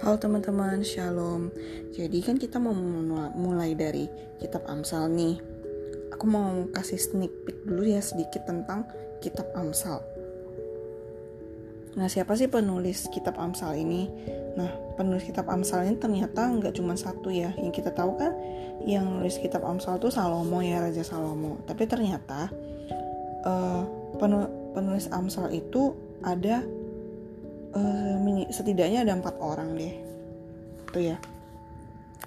Halo teman-teman, shalom. Jadi kan kita mau mulai dari kitab Amsal nih. Aku mau kasih sneak peek dulu ya sedikit tentang kitab Amsal. Nah, siapa sih penulis kitab Amsal ini? Nah, penulis kitab Amsal ini ternyata nggak cuma satu ya. Yang kita tahu kan yang nulis kitab Amsal itu Salomo ya, Raja Salomo. Tapi ternyata uh, penulis Amsal itu ada uh, setidaknya ada empat orang deh. Itu ya.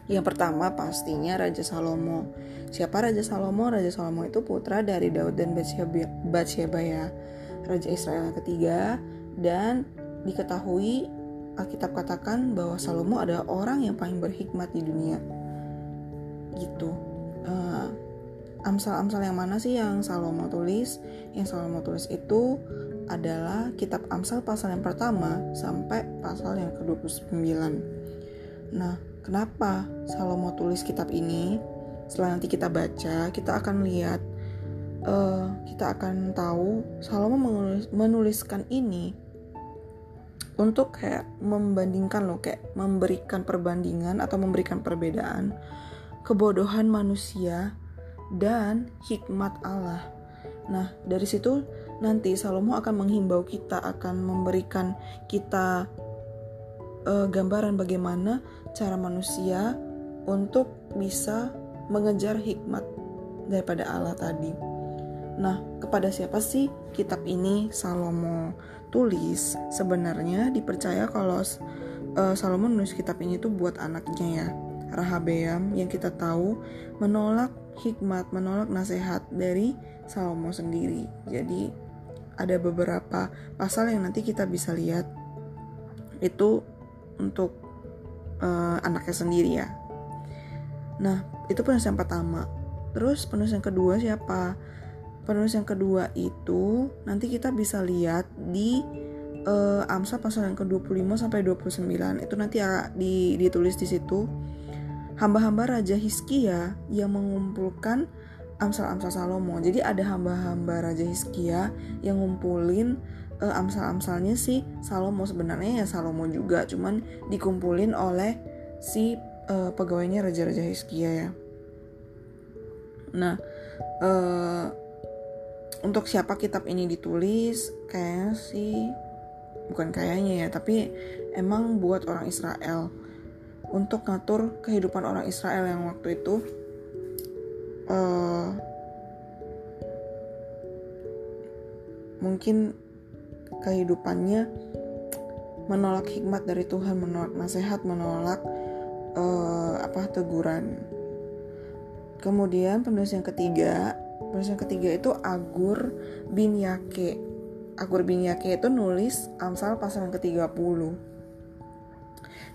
Yang pertama pastinya Raja Salomo. Siapa Raja Salomo? Raja Salomo itu putra dari Daud dan Batsheba ya. Raja Israel ketiga. Dan diketahui Alkitab katakan bahwa Salomo adalah orang yang paling berhikmat di dunia. Gitu. Uh, Amsal-amsal yang mana sih yang Salomo tulis? Yang Salomo tulis itu adalah kitab Amsal pasal yang pertama sampai pasal yang ke-29. Nah, kenapa Salomo tulis kitab ini? Setelah nanti kita baca, kita akan lihat uh, kita akan tahu Salomo menulis, menuliskan ini untuk kayak membandingkan loh kayak memberikan perbandingan atau memberikan perbedaan kebodohan manusia dan hikmat Allah. Nah, dari situ nanti Salomo akan menghimbau kita, akan memberikan kita uh, gambaran bagaimana cara manusia untuk bisa mengejar hikmat daripada Allah tadi. Nah, kepada siapa sih kitab ini Salomo tulis? Sebenarnya dipercaya kalau uh, Salomo nulis kitab ini tuh buat anaknya ya, Rahabeam yang kita tahu menolak hikmat, menolak nasihat dari Salomo sendiri. Jadi ada beberapa pasal yang nanti kita bisa lihat itu untuk uh, anaknya sendiri ya. Nah, itu penulis yang pertama. Terus penulis yang kedua siapa? Penulis yang kedua itu nanti kita bisa lihat di uh, Amsal pasal yang ke-25 sampai 29. Itu nanti di, ditulis di situ hamba-hamba Raja Hiskia yang mengumpulkan Amsal-Amsal Salomo. Jadi ada hamba-hamba Raja Hiskia yang ngumpulin uh, amsal-amsalnya si Salomo sebenarnya ya Salomo juga, cuman dikumpulin oleh si uh, pegawainya Raja-Raja Hiskia ya. Nah, uh, untuk siapa kitab ini ditulis? Kayaknya sih bukan kayaknya ya, tapi emang buat orang Israel untuk ngatur kehidupan orang Israel yang waktu itu uh, mungkin kehidupannya menolak hikmat dari Tuhan, menolak nasihat, menolak uh, apa teguran. Kemudian penulis yang ketiga, penulis yang ketiga itu Agur bin Yake. Agur bin Yake itu nulis Amsal pasal yang ke-30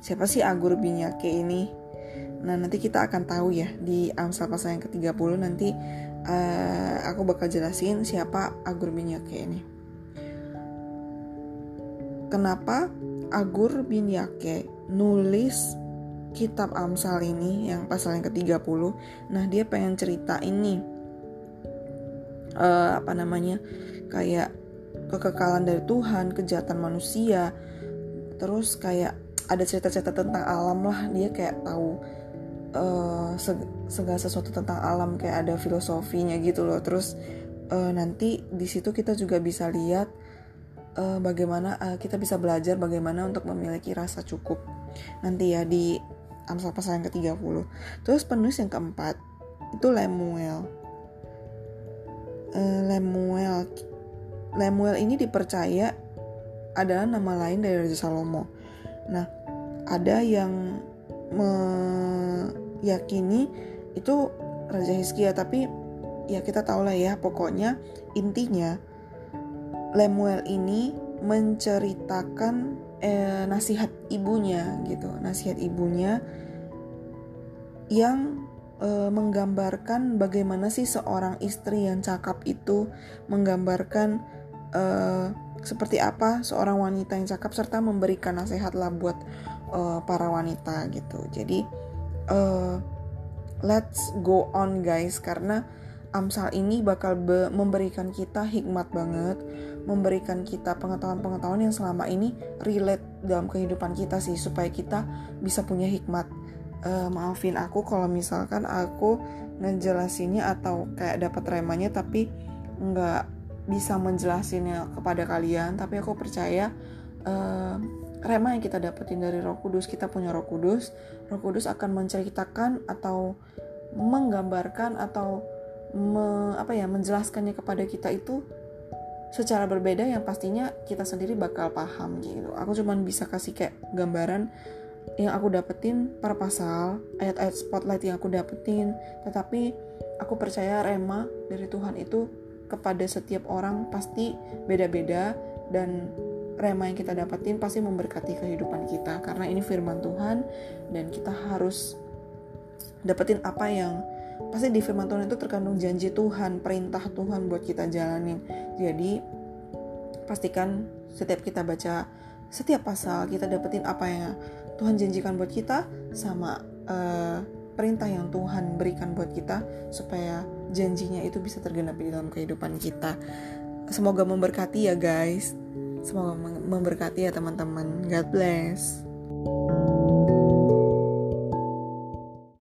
Siapa sih Agur Binyake ini? Nah, nanti kita akan tahu ya di Amsal pasal yang ke-30 nanti uh, aku bakal jelasin siapa Agur Binyake ini. Kenapa Agur bin Yake nulis kitab Amsal ini yang pasal yang ke-30? Nah, dia pengen cerita ini uh, apa namanya? kayak kekekalan dari Tuhan, kejahatan manusia, terus kayak ada cerita-cerita tentang alam lah. Dia kayak tahu uh, segala sesuatu tentang alam. Kayak ada filosofinya gitu loh. Terus uh, nanti di situ kita juga bisa lihat uh, bagaimana uh, kita bisa belajar bagaimana untuk memiliki rasa cukup. Nanti ya di Amsal pasal yang ke-30 terus penulis yang keempat itu Lemuel. Uh, Lemuel. Lemuel ini dipercaya adalah nama lain dari Raja Salomo. Nah, ada yang meyakini itu Raja Hizkia tapi ya kita tahu lah ya pokoknya intinya Lemuel ini menceritakan eh, nasihat ibunya gitu nasihat ibunya yang eh, menggambarkan bagaimana sih seorang istri yang cakap itu menggambarkan eh, seperti apa seorang wanita yang cakap serta memberikan nasihat lah buat uh, para wanita gitu. Jadi uh, let's go on guys. Karena Amsal ini bakal be memberikan kita hikmat banget, memberikan kita pengetahuan-pengetahuan yang selama ini relate dalam kehidupan kita sih supaya kita bisa punya hikmat. Uh, maafin aku kalau misalkan aku ngejelasinnya atau kayak dapat remanya tapi nggak bisa menjelasinnya kepada kalian. Tapi aku percaya uh, rema yang kita dapetin dari Roh Kudus kita punya Roh Kudus Roh Kudus akan menceritakan atau menggambarkan atau me, apa ya menjelaskannya kepada kita itu secara berbeda yang pastinya kita sendiri bakal paham gitu. Aku cuman bisa kasih kayak gambaran yang aku dapetin per pasal, ayat-ayat spotlight yang aku dapetin, tetapi aku percaya rema dari Tuhan itu kepada setiap orang pasti beda-beda dan rema yang kita dapetin pasti memberkati kehidupan kita karena ini firman Tuhan dan kita harus dapetin apa yang pasti di firman Tuhan itu terkandung janji Tuhan, perintah Tuhan buat kita jalanin. Jadi pastikan setiap kita baca setiap pasal kita dapetin apa yang Tuhan janjikan buat kita sama uh, perintah yang Tuhan berikan buat kita supaya janjinya itu bisa tergenapi di dalam kehidupan kita. Semoga memberkati ya guys. Semoga memberkati ya teman-teman. God bless.